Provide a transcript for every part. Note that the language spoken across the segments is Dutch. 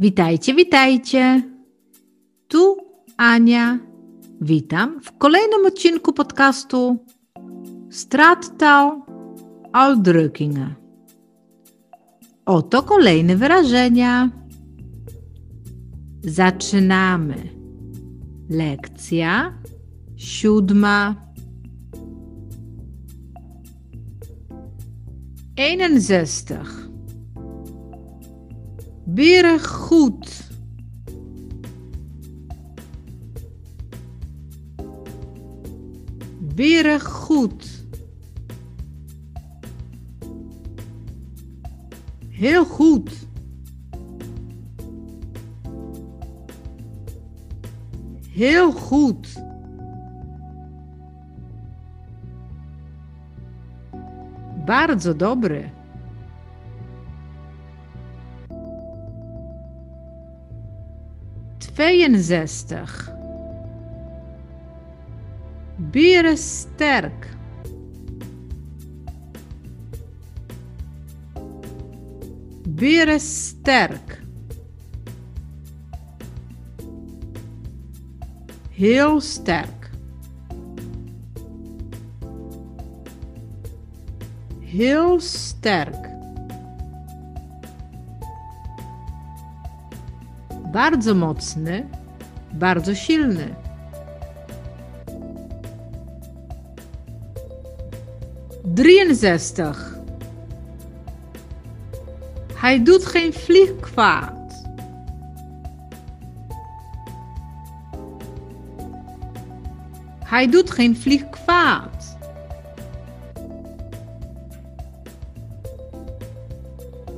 Witajcie, witajcie. Tu Ania. Witam w kolejnym odcinku podcastu Strattal Uitdrukkingen. Oto kolejne wyrażenia. Zaczynamy. Lekcja siódma. 61. Beren goed. Beren goed. Heel goed. Heel goed. Bardzo dobre. 62. Bieren sterk. 64. Heel sterk. Heel sterk. Bardzo mocny, bardzo silny. Drieënzestig. Hij doet geen vlieg kwaad. Hij doet geen vlieg kwaad.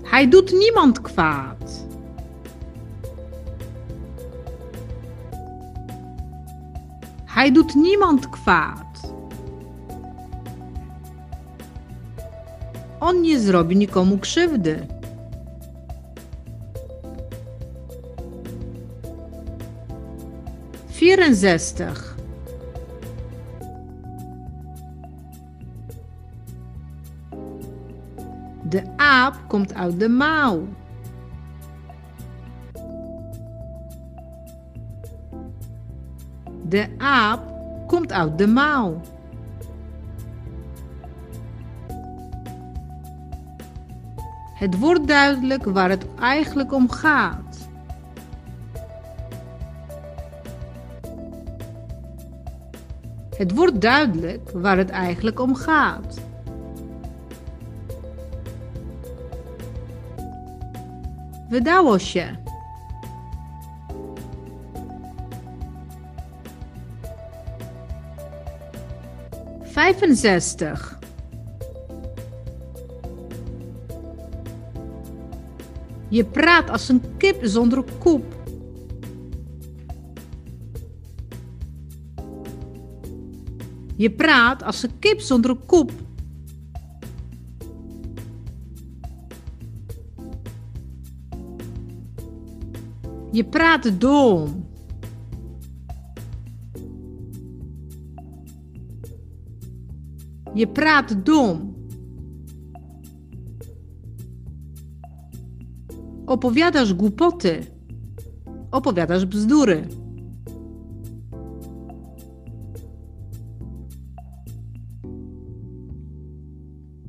Hij doet niemand kwaad. Hij doet niemand kwaad. On nie zrobi nikomu krzywdy. Vierenzestig. De aap komt uit de mouw. De aap komt uit de mouw. Het wordt duidelijk waar het eigenlijk om gaat. Het wordt duidelijk waar het eigenlijk om gaat. Wydało się. Vijfenzestig. Je praat als een kip zonder kop. Je praat als een kip zonder kop. Je praat dom. Je praat dom. Opowiadasz głupoty. Opowiadasz bzdury.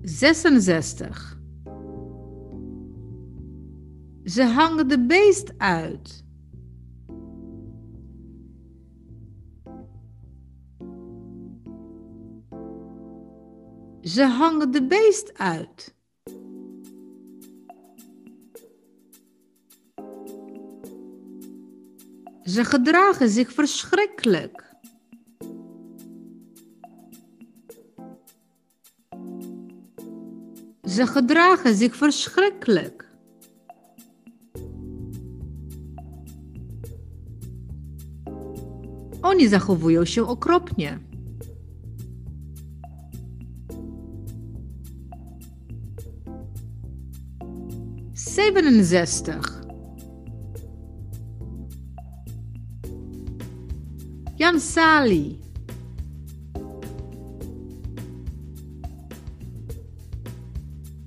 Zesenzestig. Ze hangen de beest uit. Ze hangen de beest uit. Ze gedragen zich verschrikkelijk. Ze gedragen zich verschrikkelijk. Oni zachowują się okropnie. Zevenenzestig. Jan Sali.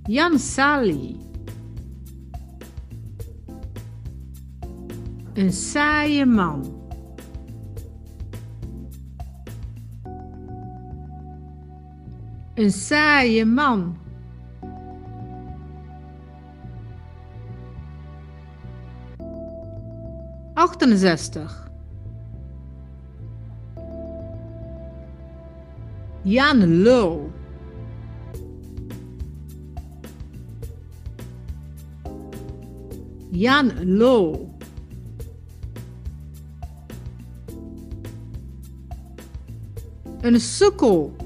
Jan Sali. Een saaie man. Een saaie man. Achtenzestig. Jan Lul. Jan Lul. Een sukkel.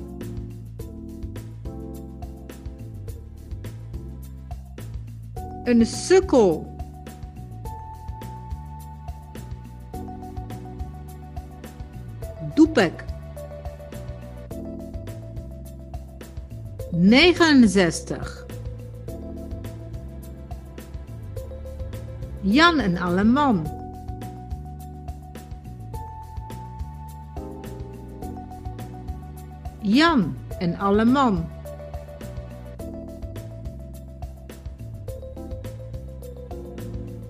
Een sukkel. Doepek. 69. Jan en Alleman. Jan en Alleman.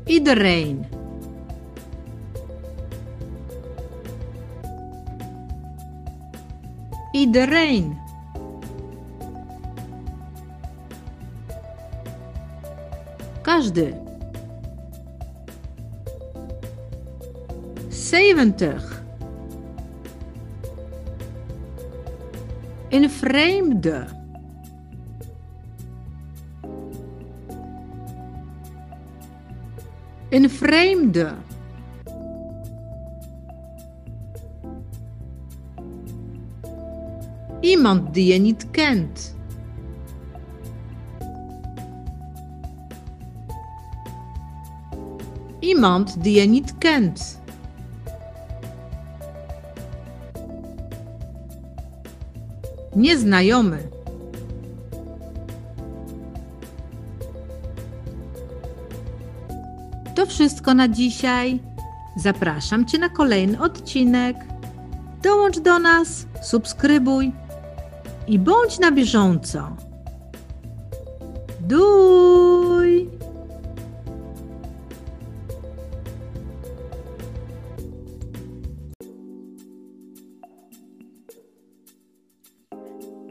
Iedereen. Iedereen. Każdy. Zeventig. Een vreemde. Een vreemde. Iemand die je niet kent. Iemand die je niet kent. Nieznajomy. To wszystko na dzisiaj. Zapraszam Cię na kolejny odcinek. Dołącz do nas, subskrybuj i bądź na bieżąco. Duj!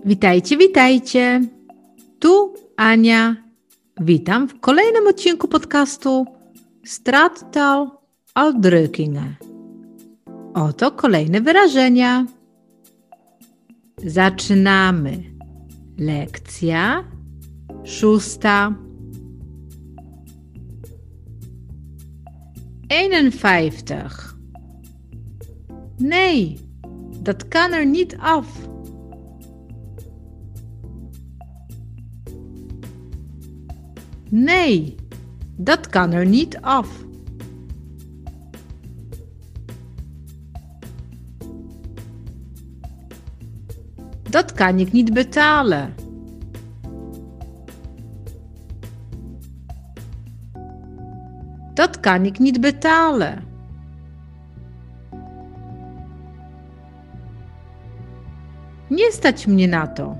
Witajcie, witajcie. Tu Ania. Witam w kolejnym odcinku podcastu Strattal Aldrukingen. Oto kolejne wyrażenia. Zaczynamy. Lekcja szósta. 51. Nee, dat kan er niet af. Nee, dat kan er niet af. Dat kan ik niet betalen. Dat kan ik niet betalen. Nie stać mnie na to.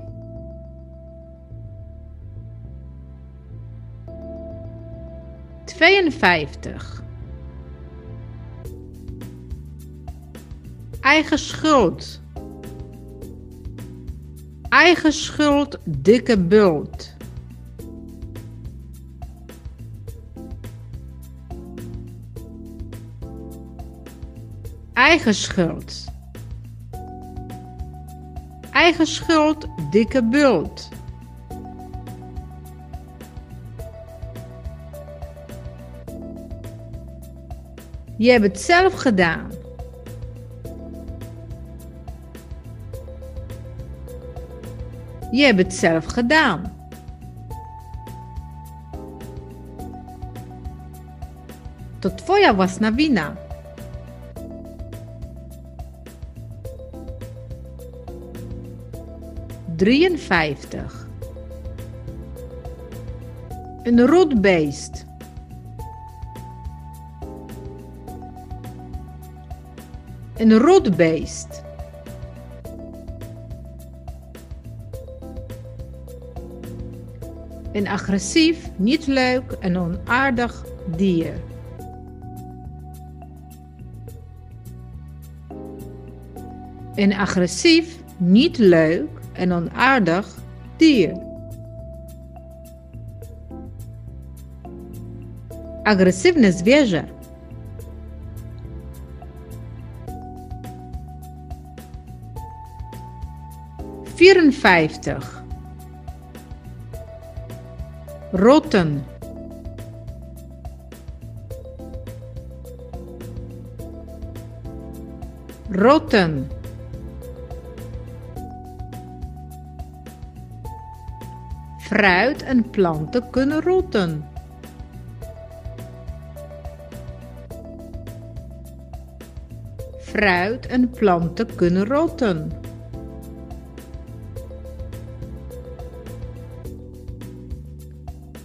Tweeënvijftig. Eigen schuld. Eigen schuld, dikke bult. Eigen schuld. Eigen schuld, dikke bult. Je hebt het zelf gedaan. Je hebt het zelf gedaan. To twoja własna wina. Drieënvijftig. Een rotbeest. Een rotbeest. een agressief, niet leuk en onaardig dier. Een agressief, niet leuk en onaardig dier. Agressiefne zwierzę. Vierenvijftig. Rotten. Rotten. Fruit en planten kunnen rotten. Fruit en planten kunnen rotten.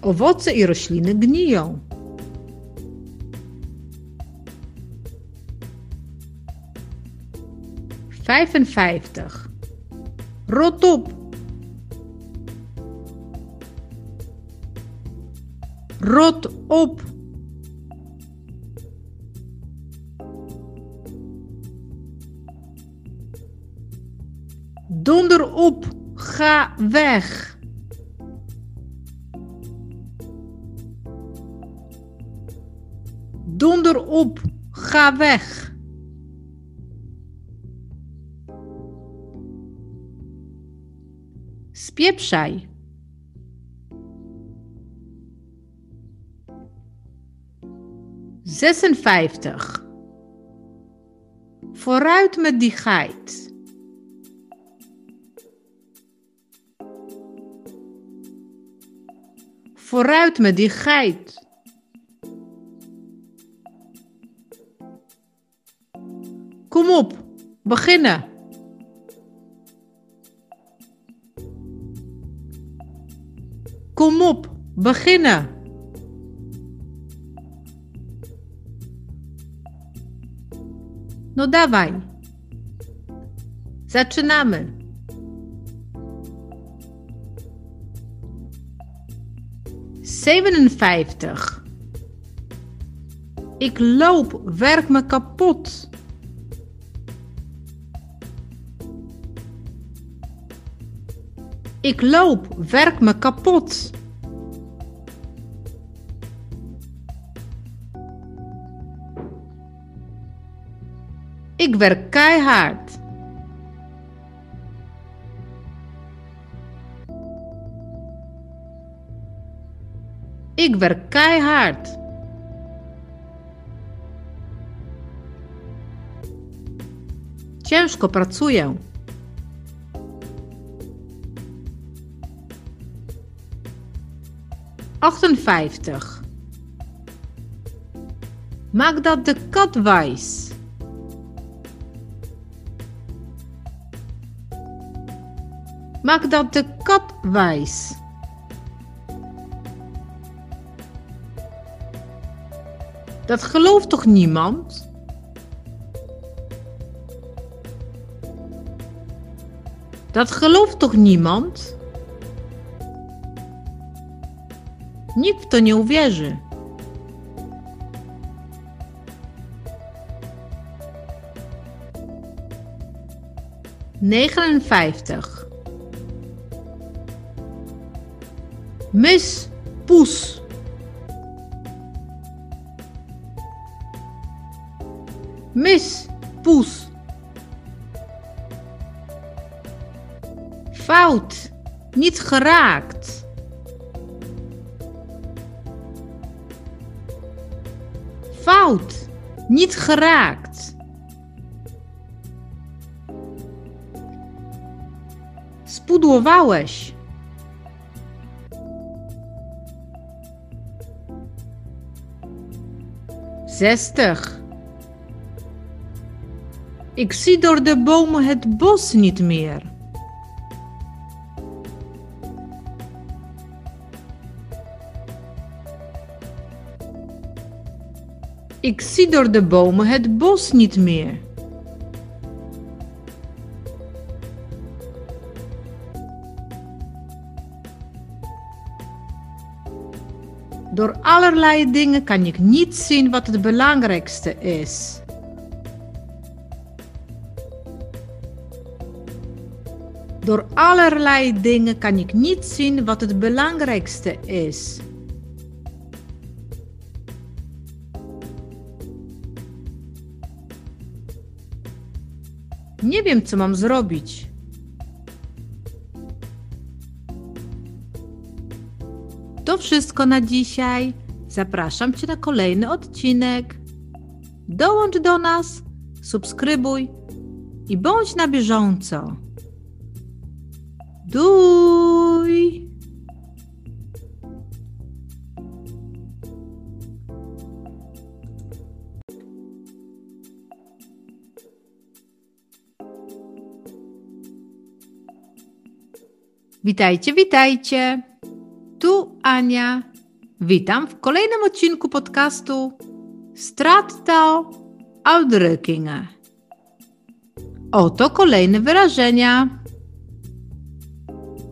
Owoce i rośliny gniją. Vijfenvijftig. Rot op. Rot op. Donder op. Ga weg. Op. Ga weg. Spieprzaj. Zesenvijftig. Vooruit met die geit. Vooruit met die geit. Kom op, beginnen. Kom op, beginnen. No dawaj. Zaczynamy. Zevenenvijftig. Ik loop, werk me kapot. Ik loop, werk me kapot. Ik werk keihard. Ik werk keihard. Ciężko pracuję. Achtenvijftig. Maak dat de kat wijs. Maak dat de kat wijs. Dat gelooft toch niemand? Dat gelooft toch niemand? Nikt w to nie uwierzy. Negenenvijftig. Mis, poes. Mis, poes. Fout, niet geraakt. Niet geraakt. Spudłowałeś. Zestig. Ik zie door de bomen het bos niet meer. Ik zie door de bomen het bos niet meer. Door allerlei dingen kan ik niet zien wat het belangrijkste is. Door allerlei dingen kan ik niet zien wat het belangrijkste is. Nie wiem, co mam zrobić. To wszystko na dzisiaj. Zapraszam Cię na kolejny odcinek. Dołącz do nas, subskrybuj i bądź na bieżąco. Duj! Witajcie, witajcie. Tu Ania. Witam w kolejnym odcinku podcastu Stratto Uitdrukkingen. Oto kolejne wyrażenia.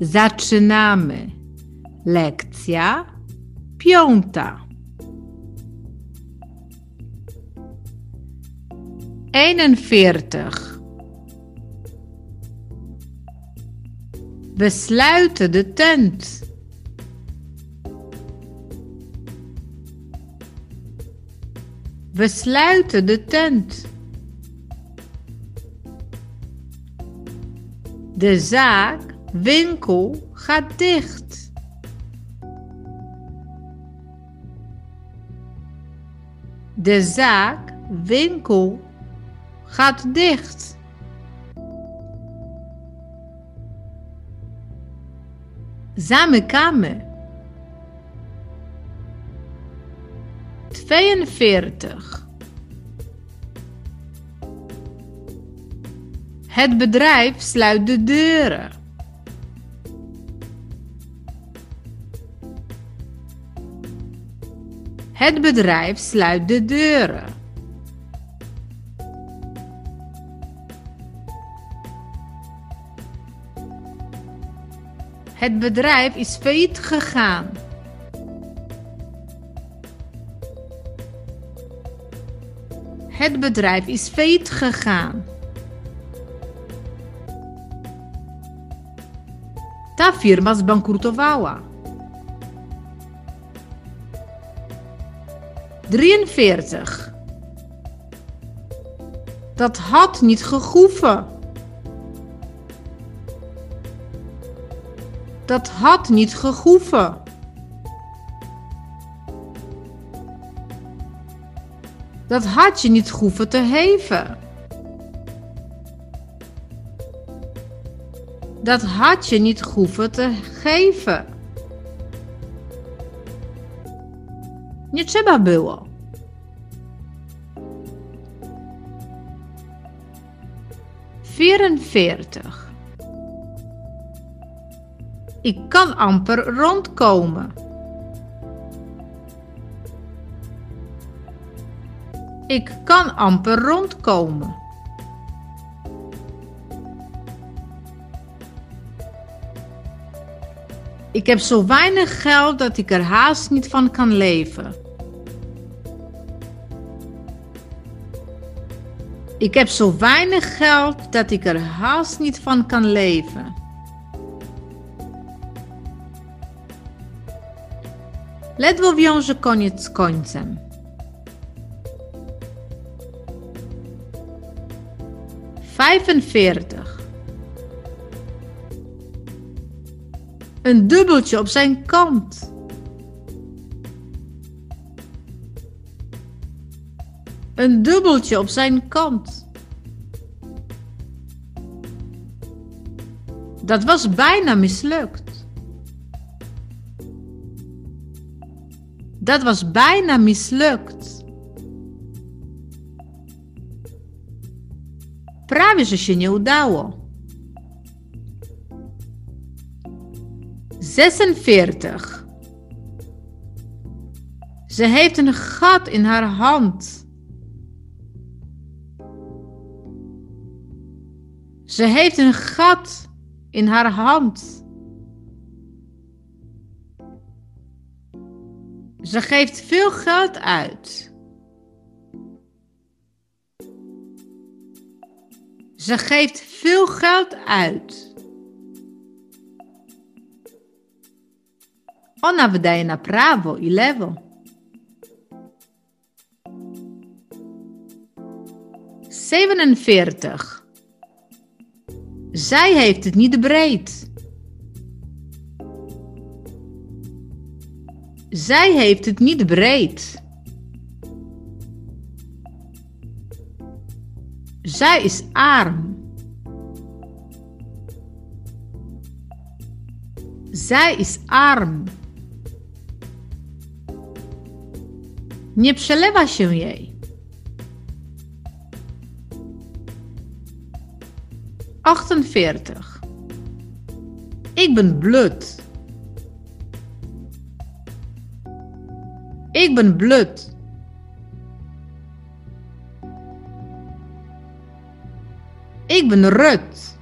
Zaczynamy. Lekcja piąta. 41. We sluiten de tent. We sluiten de tent. De zaak, winkel gaat dicht. De zaak, winkel gaat dicht. Zamykamy. 42. Het bedrijf sluit de deuren. Het bedrijf sluit de deuren. Het bedrijf is failliet gegaan. Het bedrijf is failliet gegaan. Ta firma zbankrutowała. 43. Dat had niet gehoeven. Dat had niet gehoeven. Dat had je niet hoeven te heven. Dat had je niet hoeven te geven. Nie trzeba było. Vierenveertig. Ik kan amper rondkomen. Ik kan amper rondkomen. Ik heb zo weinig geld dat ik er haast niet van kan leven. Ik heb zo weinig geld dat ik er haast niet van kan leven. Ledwo wiąże koniec z końcem. 45. Een dubbeltje op zijn kant. Een dubbeltje op zijn kant. Dat was bijna mislukt. Dat was bijna mislukt. Prawie, że się nie udało. 46. Ze heeft een gat in haar hand. Ze heeft een gat in haar hand. Ze geeft veel geld uit. Ze geeft veel geld uit. Ona wydaje na prawo i lewo. Zevenenveertig. Zij heeft het niet breed. Zij heeft het niet breed. Zij is arm. Zij is arm. Nie przelewa się jej. 48. Ik ben blut. Ik ben blut. Ik ben rut.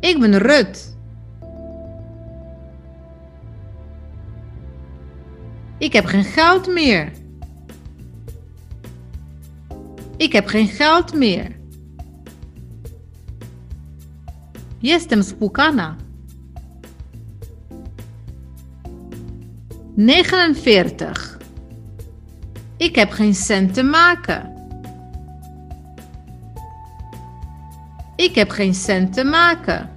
Ik ben rut. Ik heb geen geld meer. Ik heb geen geld meer. Jestem spukana. 49. Ik heb geen cent te maken. Ik heb geen cent te maken.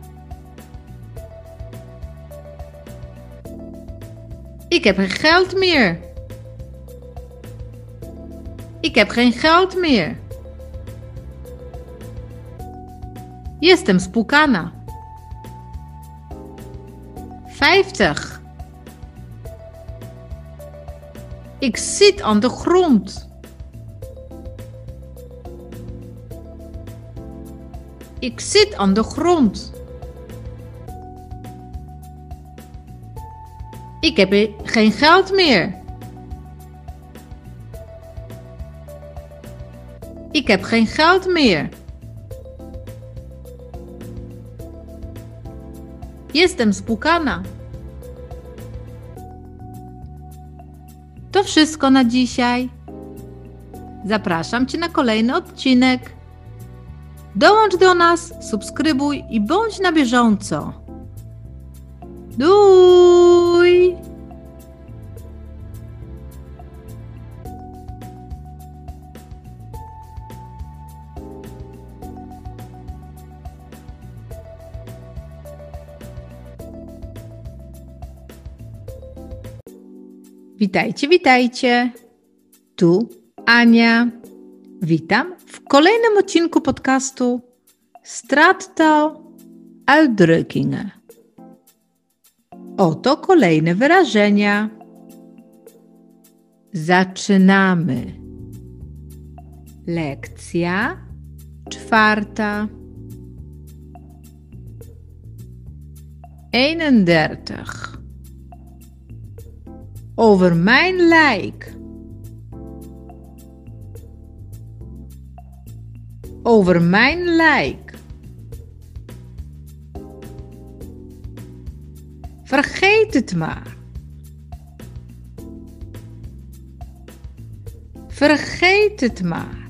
Ik heb geen geld meer. Ik heb geen geld meer. Jestem spukana. 50. Ik zit aan de grond. Ik zit aan de grond. Ik heb geen geld meer. Ik heb geen geld meer. Jestem spukana. To wszystko na dzisiaj. Zapraszam Cię na kolejny odcinek. Dołącz do nas, subskrybuj i bądź na bieżąco. Duj! Witajcie, witajcie. Tu Ania. Witam w kolejnym odcinku podcastu Stratto Uitdrukkingen. Oto kolejne wyrażenia. Zaczynamy. Lekcja czwarta. 31. Over mijn lijk. Over mijn lijk. Vergeet het maar. Vergeet het maar.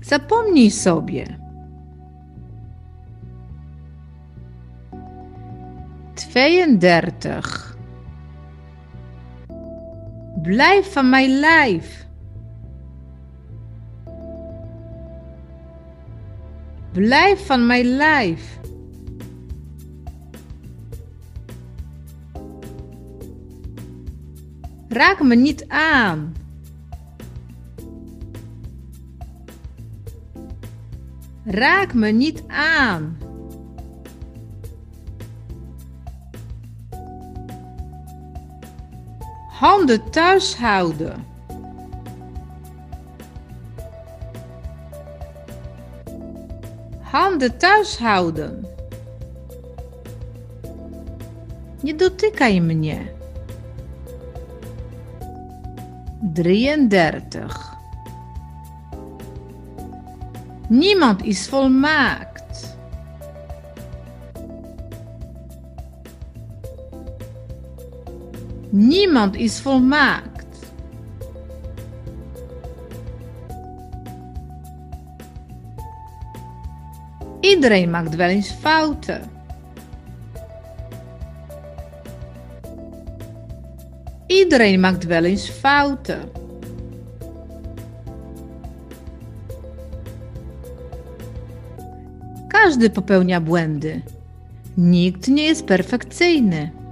Zapomnij sobie. 32. Blijf van mijn lijf. Blijf van mijn lijf. Raak me niet aan. Raak me niet aan. Handen thuis houden. Handen thuis houden. Nie dotykaj mnie. 33. Niemand is volmaakt. Niemand is volmaakt. Iedereen maakt wel eens fouten. Iedereen maakt wel eens fouten. Każdy popełnia błędy. Nikt nie jest perfekcyjny.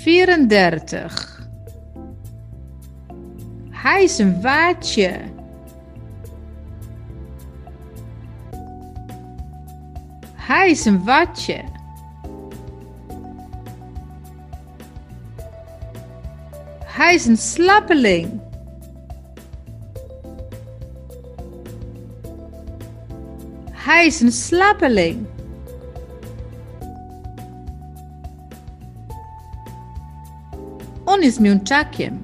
Vierendertig. Hij is een waadje. Hij is een watje. Hij is een slappeling. Hij is een slappeling. Is miunczakiem.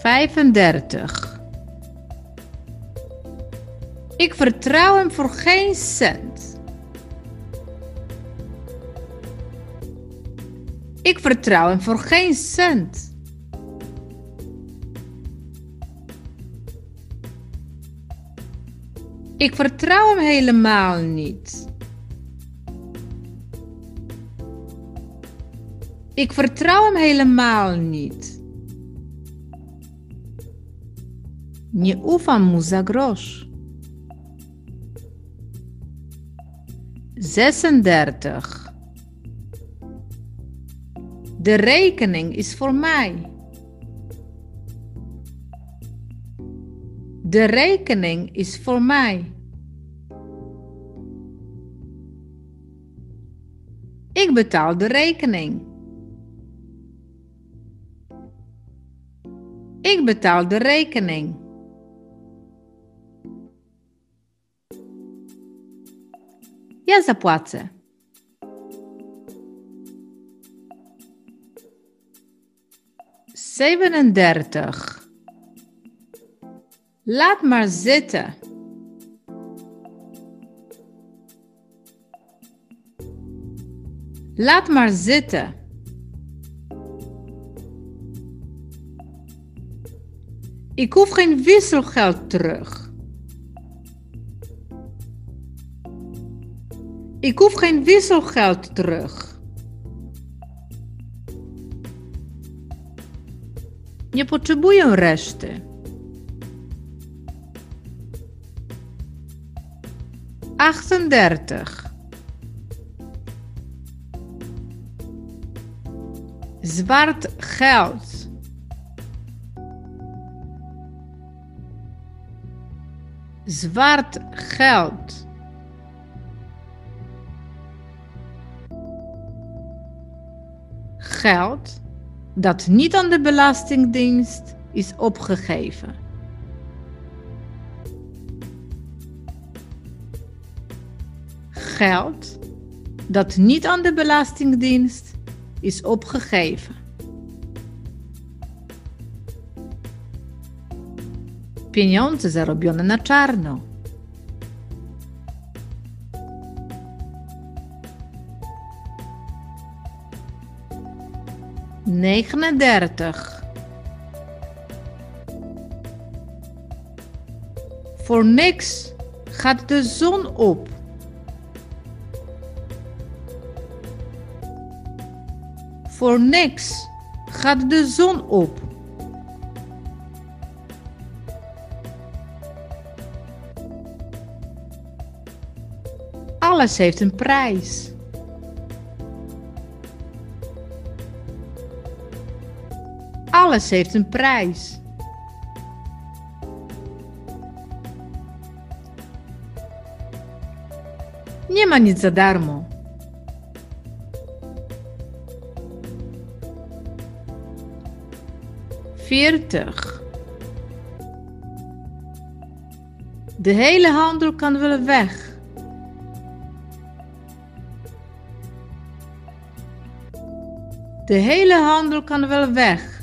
35. Ik vertrouw hem voor geen cent. Ik vertrouw hem voor geen cent. Ik vertrouw hem helemaal niet. Ik vertrouw hem helemaal niet. Nie ufam mu za grosz. 36. De rekening is voor mij. De rekening is voor mij. Ik betaal de rekening. Ik betaal de rekening. Ja zapłacę. Zevenendertig. Laat maar zitten. Laat maar zitten. Ik hoef geen wisselgeld terug. Ik hoef geen wisselgeld terug. Nie potrzebuję reszty. Achtendertig. Zwart geld. Zwart geld. Geld dat niet aan de Belastingdienst is opgegeven. Geld dat niet aan de Belastingdienst is opgegeven. Pieniądze zarobione na czarno. Negenendertig. Voor niks gaat de zon op. Voor niks gaat de zon op. Alles heeft een prijs. Alles heeft een prijs. Nie ma nic darmo. Veertig. De hele handel kan wel weg. De hele handel kan wel weg.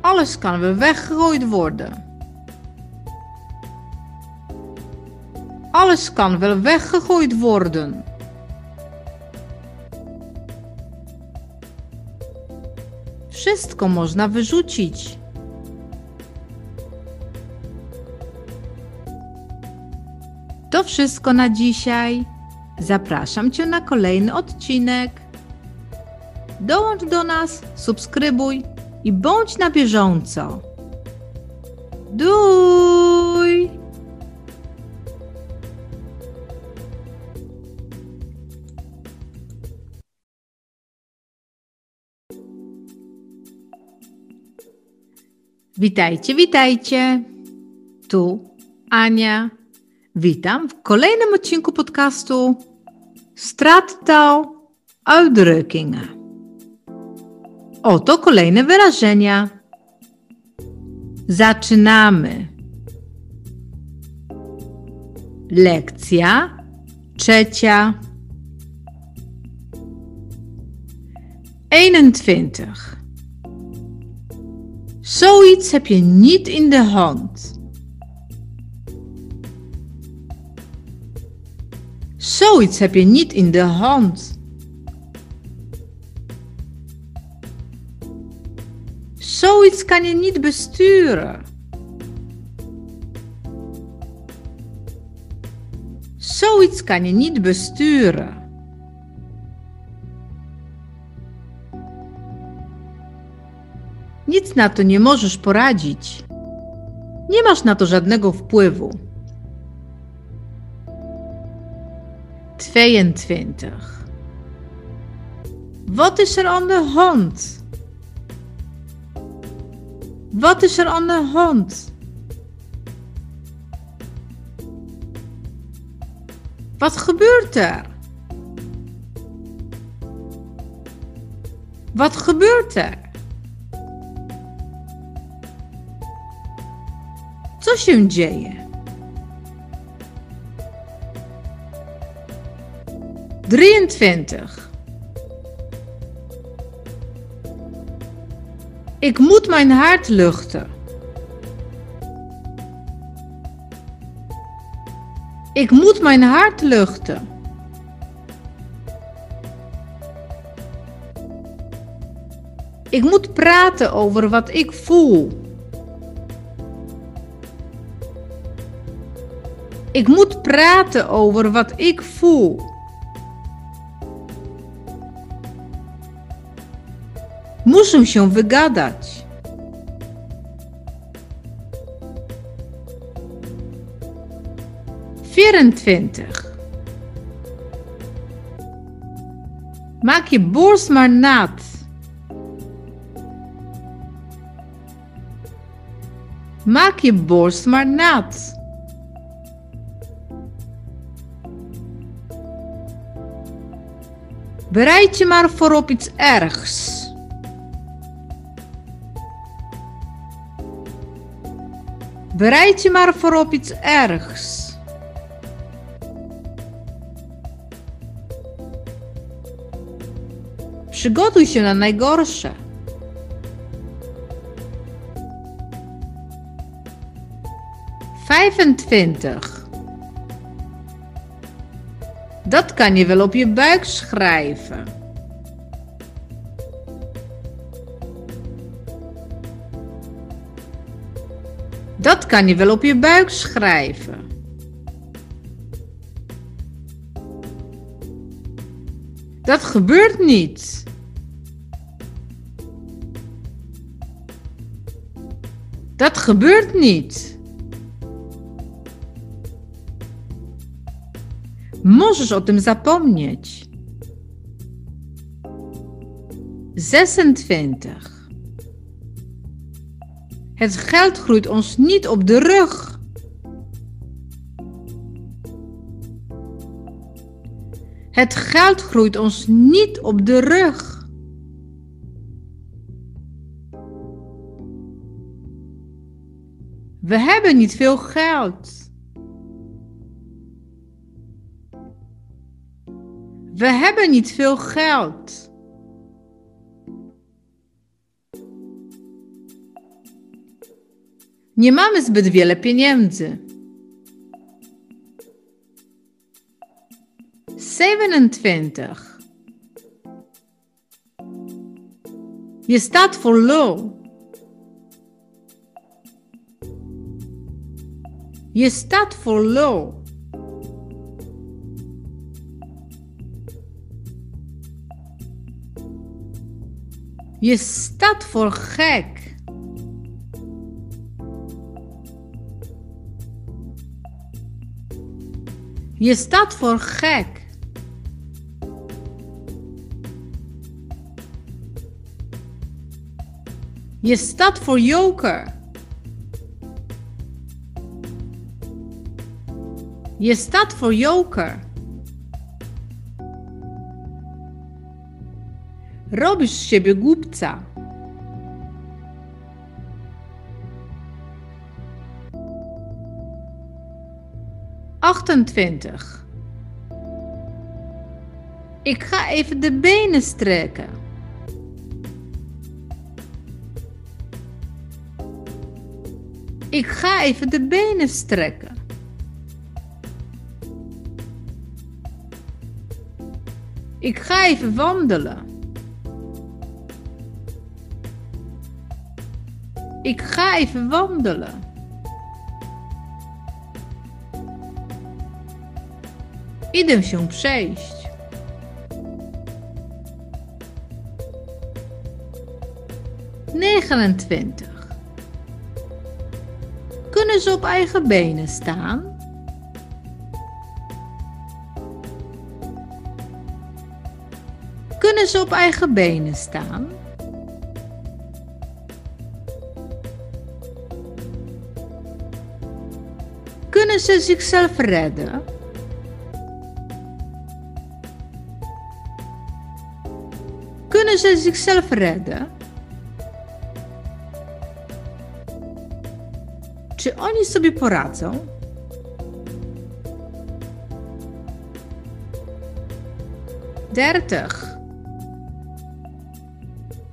Alles kan weer weggegooid worden. Alles kan wel weggegooid worden. Wszystko można wyrzucić. To wszystko na dzisiaj. Zapraszam Cię na kolejny odcinek. Dołącz do nas, subskrybuj i bądź na bieżąco. Duj! Witajcie, witajcie. Tu Ania. Witam w kolejnym odcinku podcastu Strattal Uitdrukkingen. Oto kolejne wyrażenia. Zaczynamy. Lekcja trzecia. 21. Zoiets heb je niet in de hand. Zoiets heb je niet in de hand. Zoiets kan je niet besturen. Zoiets kan je niet besturen. Nic na to nie możesz poradzić. Nie masz na to żadnego wpływu. 22. Wat is er aan de hand? Wat is er aan de hand? Wat gebeurt er? Wat gebeurt er? Co się dzieje? 23. Ik moet mijn hart luchten. Ik moet mijn hart luchten. Ik moet praten over wat ik voel. Ik moet praten over wat ik voel. Muszę się wygadać. Vierentwintig. Maak je borst maar nat. Maak je borst maar nat. Bereid je maar voor op iets ergs. Bereid je maar voor op iets ergs. Przygotuj się na najgorsze. Vijfentwintig. Dat kan je wel op je buik schrijven. Kan je wel op je buik schrijven. Dat gebeurt niet. Dat gebeurt niet. Możesz o tym zapomnieć. 26. Het geld groeit ons niet op de rug. Het geld groeit ons niet op de rug. We hebben niet veel geld. We hebben niet veel geld. Nie mamy zbyt wiele pieniędzy. 27. Je staat voor lul. Je staat voor lul. Je staat voor gek. Je staat voor gek. Je staat voor joker. Je staat voor joker. Robisz z siebie głupca. Achtentwintig. Ik ga even de benen strekken. Ik ga even de benen strekken. Ik ga even wandelen. Ik ga even wandelen. Idę się przejść. Negenentwintig. Kunnen ze op eigen benen staan? Kunnen ze op eigen benen staan? Kunnen ze zichzelf redden? Kunnen ze zichzelf redden? Czy oni sobie poradzą? Dertig.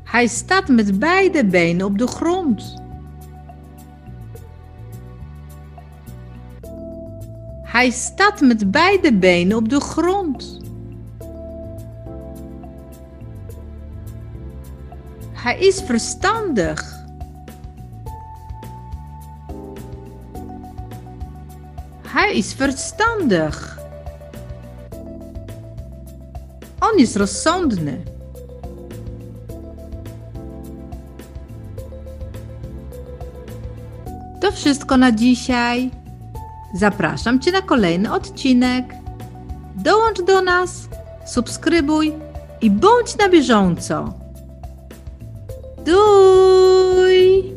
Hij staat met beide benen op de grond. Hij staat met beide benen op de grond. Hij is verstandig. Hij is verstandig. On jest rozsądny. To wszystko na dzisiaj. Zapraszam Cię na kolejny odcinek. Dołącz do nas, subskrybuj i bądź na bieżąco. Duj!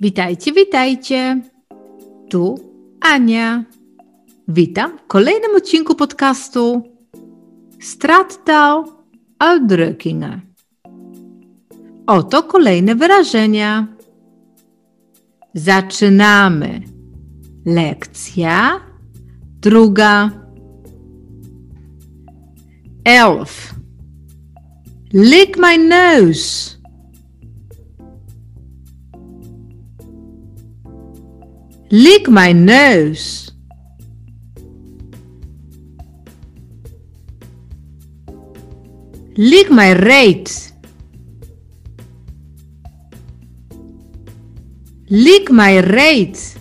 Witajcie, witajcie. Tu Ania. Witam w kolejnym odcinku podcastu Strattal uitdrukkingen. Oto kolejne wyrażenia. Zaczynamy. Lekcja druga. Elf. Lick my nose. Lick my nose. Lick my reet. Lick my reet.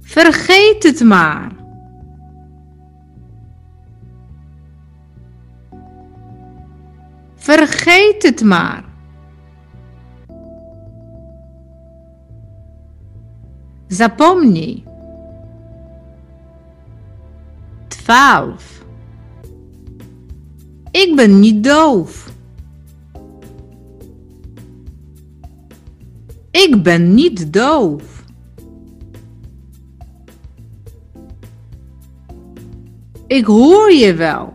Vergeet het maar. Vergeet het maar. Zapomnij. Twaalf. Ik ben niet doof. Ik ben niet doof. Ik hoor je wel.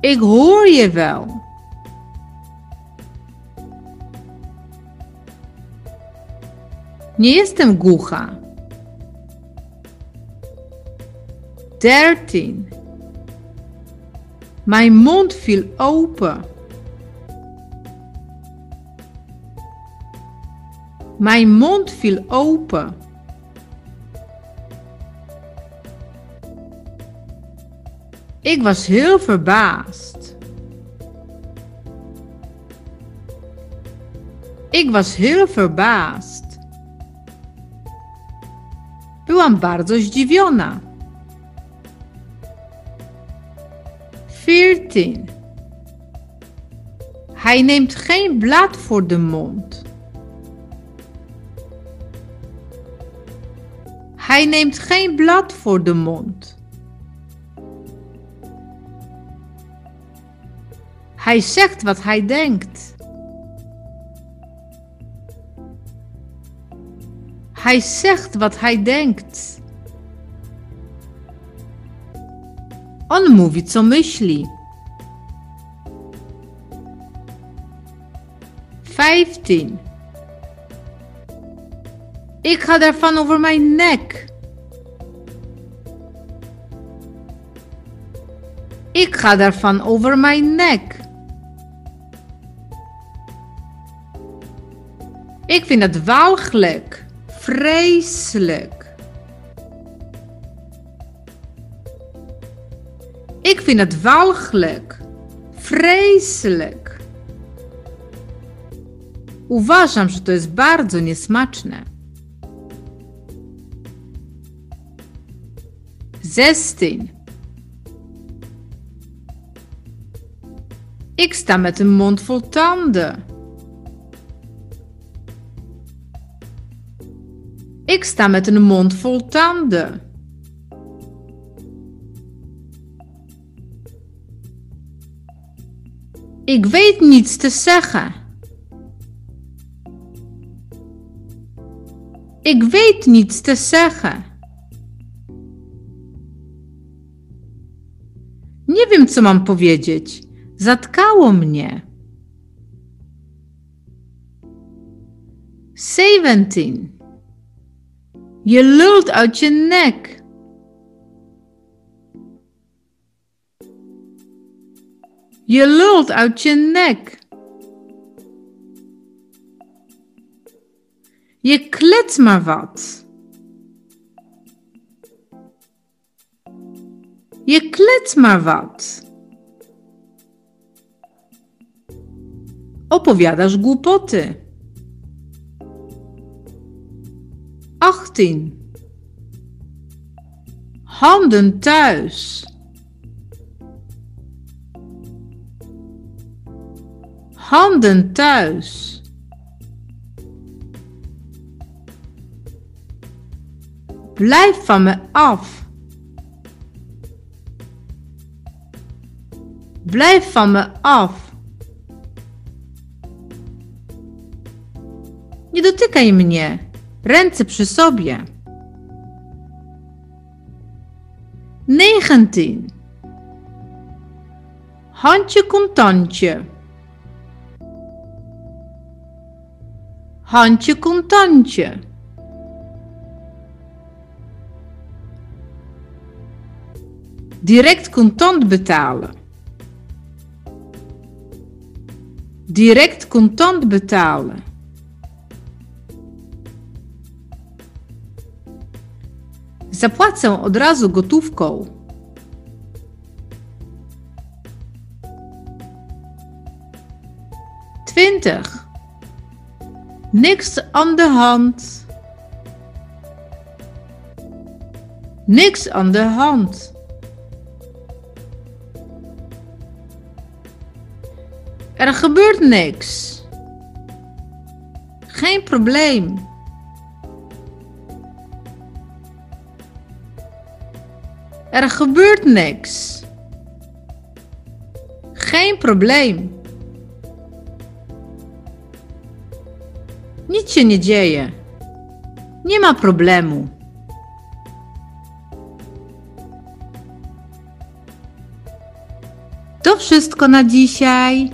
Ik hoor je wel. Nie jestem głucha. Thirteen. Mijn mond viel open. Mijn mond viel open. Ik was heel verbaasd. Ik was heel verbaasd. Byłam bardzo zdziwiona. 14. Hij neemt geen blad voor de mond. Hij neemt geen blad voor de mond. Hij zegt wat hij denkt. Hij zegt wat hij denkt. On mówi co myśli. 15. Ik ga daarvan over mijn nek. Ik ga daarvan over mijn nek. Ik vind het walgelijk. Vreselijk. Ik vind het walgelijk. Vreselijk. Uważam, że to jest bardzo niesmaczne. 16. Ik sta met een mond vol tanden. Ik sta met een mond vol tanden. Ik weet niets te zeggen. Ik weet niets te zeggen. Nie wiem, co mam powiedzieć. Zatkało mnie. 17. Je lult uit je nek. Je lult uit je nek. Je klets maar wat. Je klets maar wat. Opowiadasz głupoty. 18. Handen thuis. Handen thuis. Blijf van me af. Blijf van me af. Nie dotykaj mnie. Ręce przy sobie. 19. Handje kontancie. Handje kontancie. Direct contant betalen. Direct contant betalen. Zapłacę od razu gotówką. Twintig. Niks aan de hand. Niks aan de hand. Er gebeurt niks. Geen probleem. Er gebeurt niks. Geen probleem. Nic się nie dzieje. Nie ma problemu. To wszystko na dzisiaj.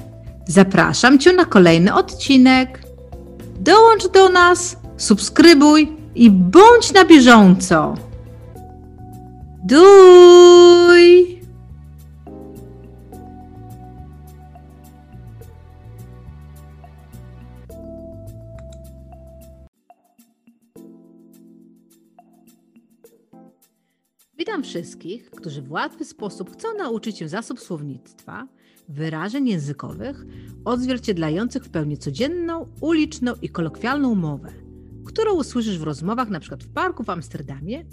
Zapraszam Cię na kolejny odcinek. Dołącz do nas, subskrybuj i bądź na bieżąco. Duj! Witam wszystkich, którzy w łatwy sposób chcą nauczyć się zasób słownictwa, wyrażeń językowych odzwierciedlających w pełni codzienną, uliczną i kolokwialną mowę, którą usłyszysz w rozmowach np. w parku w Amsterdamie,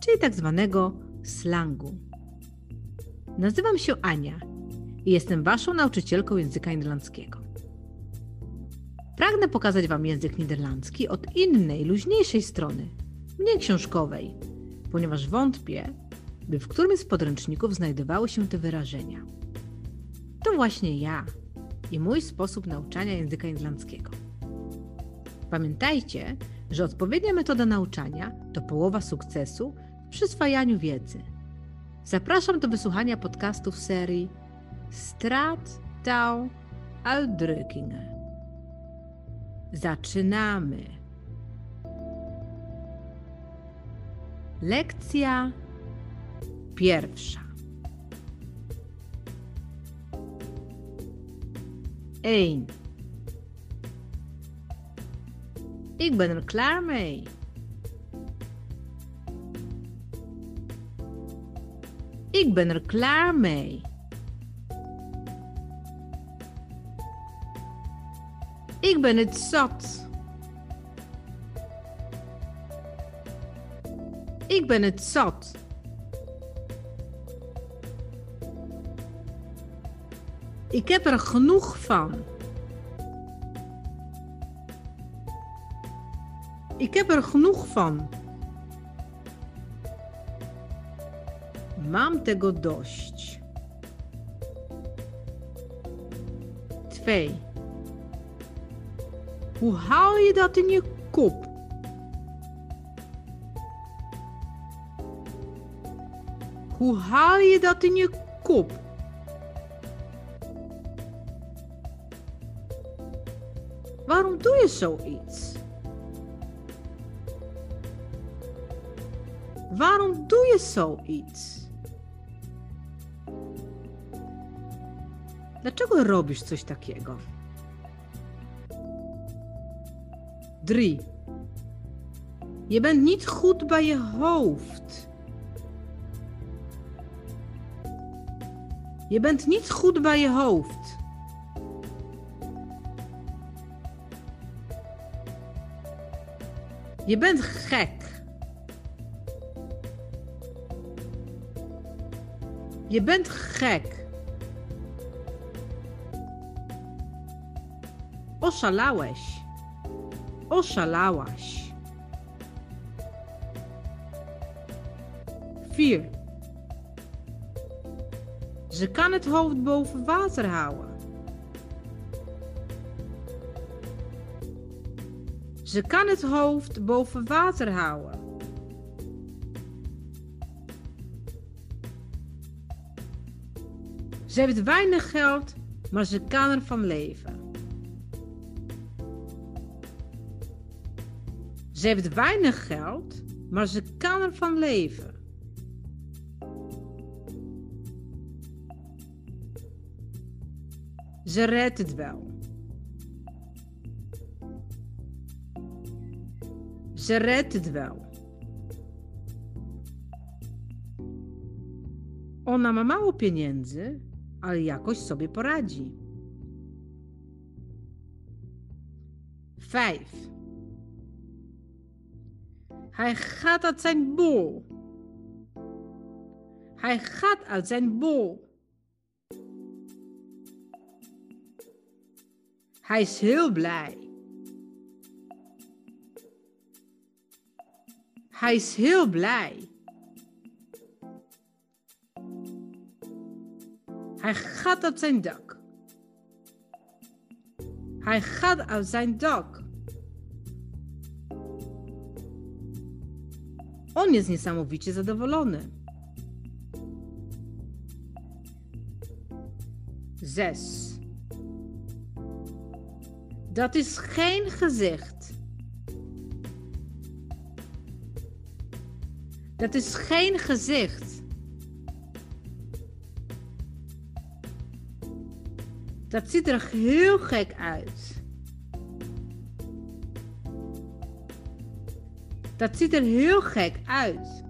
czyli tak zwanego slangu. Nazywam się Ania i jestem Waszą nauczycielką języka niderlandzkiego. Pragnę pokazać Wam język niderlandzki od innej, luźniejszej strony, mniej książkowej, ponieważ wątpię, by w którymś z podręczników znajdowały się te wyrażenia. To właśnie ja i mój sposób nauczania języka niderlandzkiego. Pamiętajcie, że odpowiednia metoda nauczania to połowa sukcesu przyswajaniu wiedzy. Zapraszam do wysłuchania podcastów serii Strat Tau Aldrückingen. Zaczynamy. Lekcja pierwsza. Ein. Ik ben er. Ik ben er klaar mee. Ik ben het zat. Ik ben het zat. Ik heb er genoeg van. Ik heb er genoeg van. Mam tego dość. Twee. Hoe haal je dat in je kop? Hoe haal je dat in je kop? Waarom doe je zoiets? Waarom doe je zoiets? Dlaczego robisz coś takiego? 3. Je bent niet goed bij je hoofd. Je bent niet goed bij je hoofd. Je bent gek. Je bent gek. Oszalałeś. Oszalałaś. 4. Ze kan het hoofd boven water houden. Ze kan het hoofd boven water houden. Ze heeft weinig geld, maar ze kan ervan leven. Ze heeft weinig geld, maar ze kan ervan leven. Ze redt het wel. Ze redt het wel. Ona ma mało pieniędzy, ale jakoś sobie poradzi. 5. Hij gaat uit zijn bol. Hij gaat uit zijn bol. Hij is heel blij. Hij is heel blij. Hij gaat uit zijn dak. Hij gaat uit zijn dak. On jest niesamowicie zadowolony. Zes. Dat is geen gezicht. Dat is geen gezicht. Dat ziet er heel gek uit. Dat ziet er heel gek uit.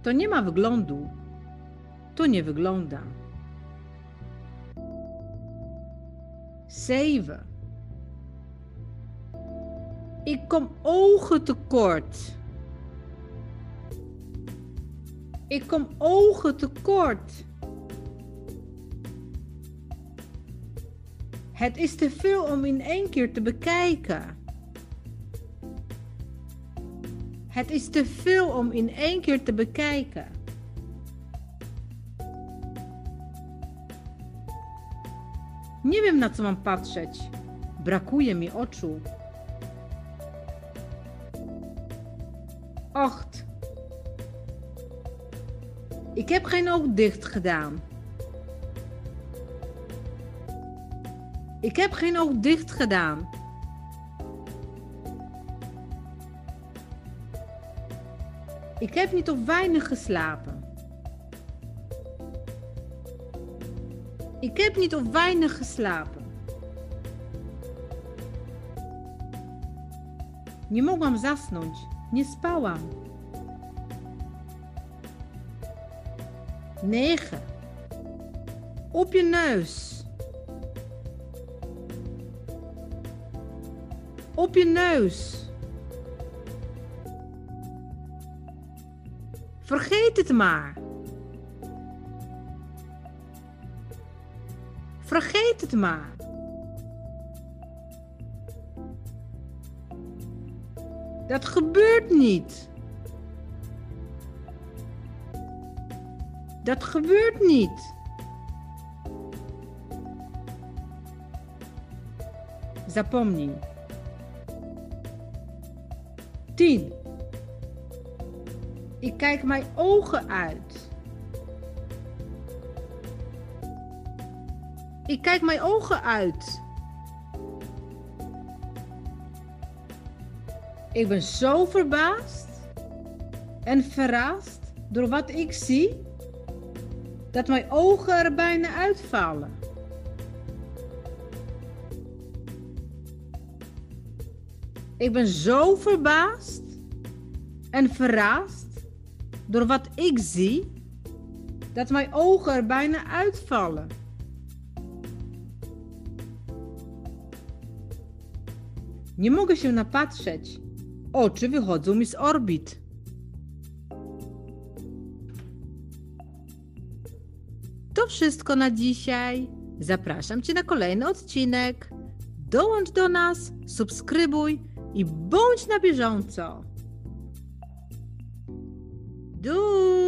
To nie ma wyglądu. To nie wygląda. 7. Ik kom ogen tekort. Ik kom ogen tekort. Het is te veel om in één keer te bekijken. Het is te veel om in één keer te bekijken. Nie wiem na co mam patrzeć. Brakuje mi oczu. Acht. Ik heb geen oog dicht gedaan. Ik heb geen oog dicht gedaan. Ik heb niet of weinig geslapen. Ik heb niet of weinig geslapen. Nie mogłam zasnąć. Nie spałam. 9. Op je neus. Op je neus. Vergeet het maar. Vergeet het maar. Dat gebeurt niet. Dat gebeurt niet. Zapomnij. 10. Ik kijk mijn ogen uit. Ik kijk mijn ogen uit. Ik ben zo verbaasd en verrast door wat ik zie, dat mijn ogen er bijna uitvallen. Ik ben zo verbaasd en verrast door wat ik zie, dat mijn ogen er bijna uitvallen. Nie mogę się napatrzeć. Oczy wychodzą mi z orbit. To wszystko na dzisiaj. Zapraszam Cię na kolejny odcinek. Dołącz do nas, subskrybuj i bądź na bieżąco. Du!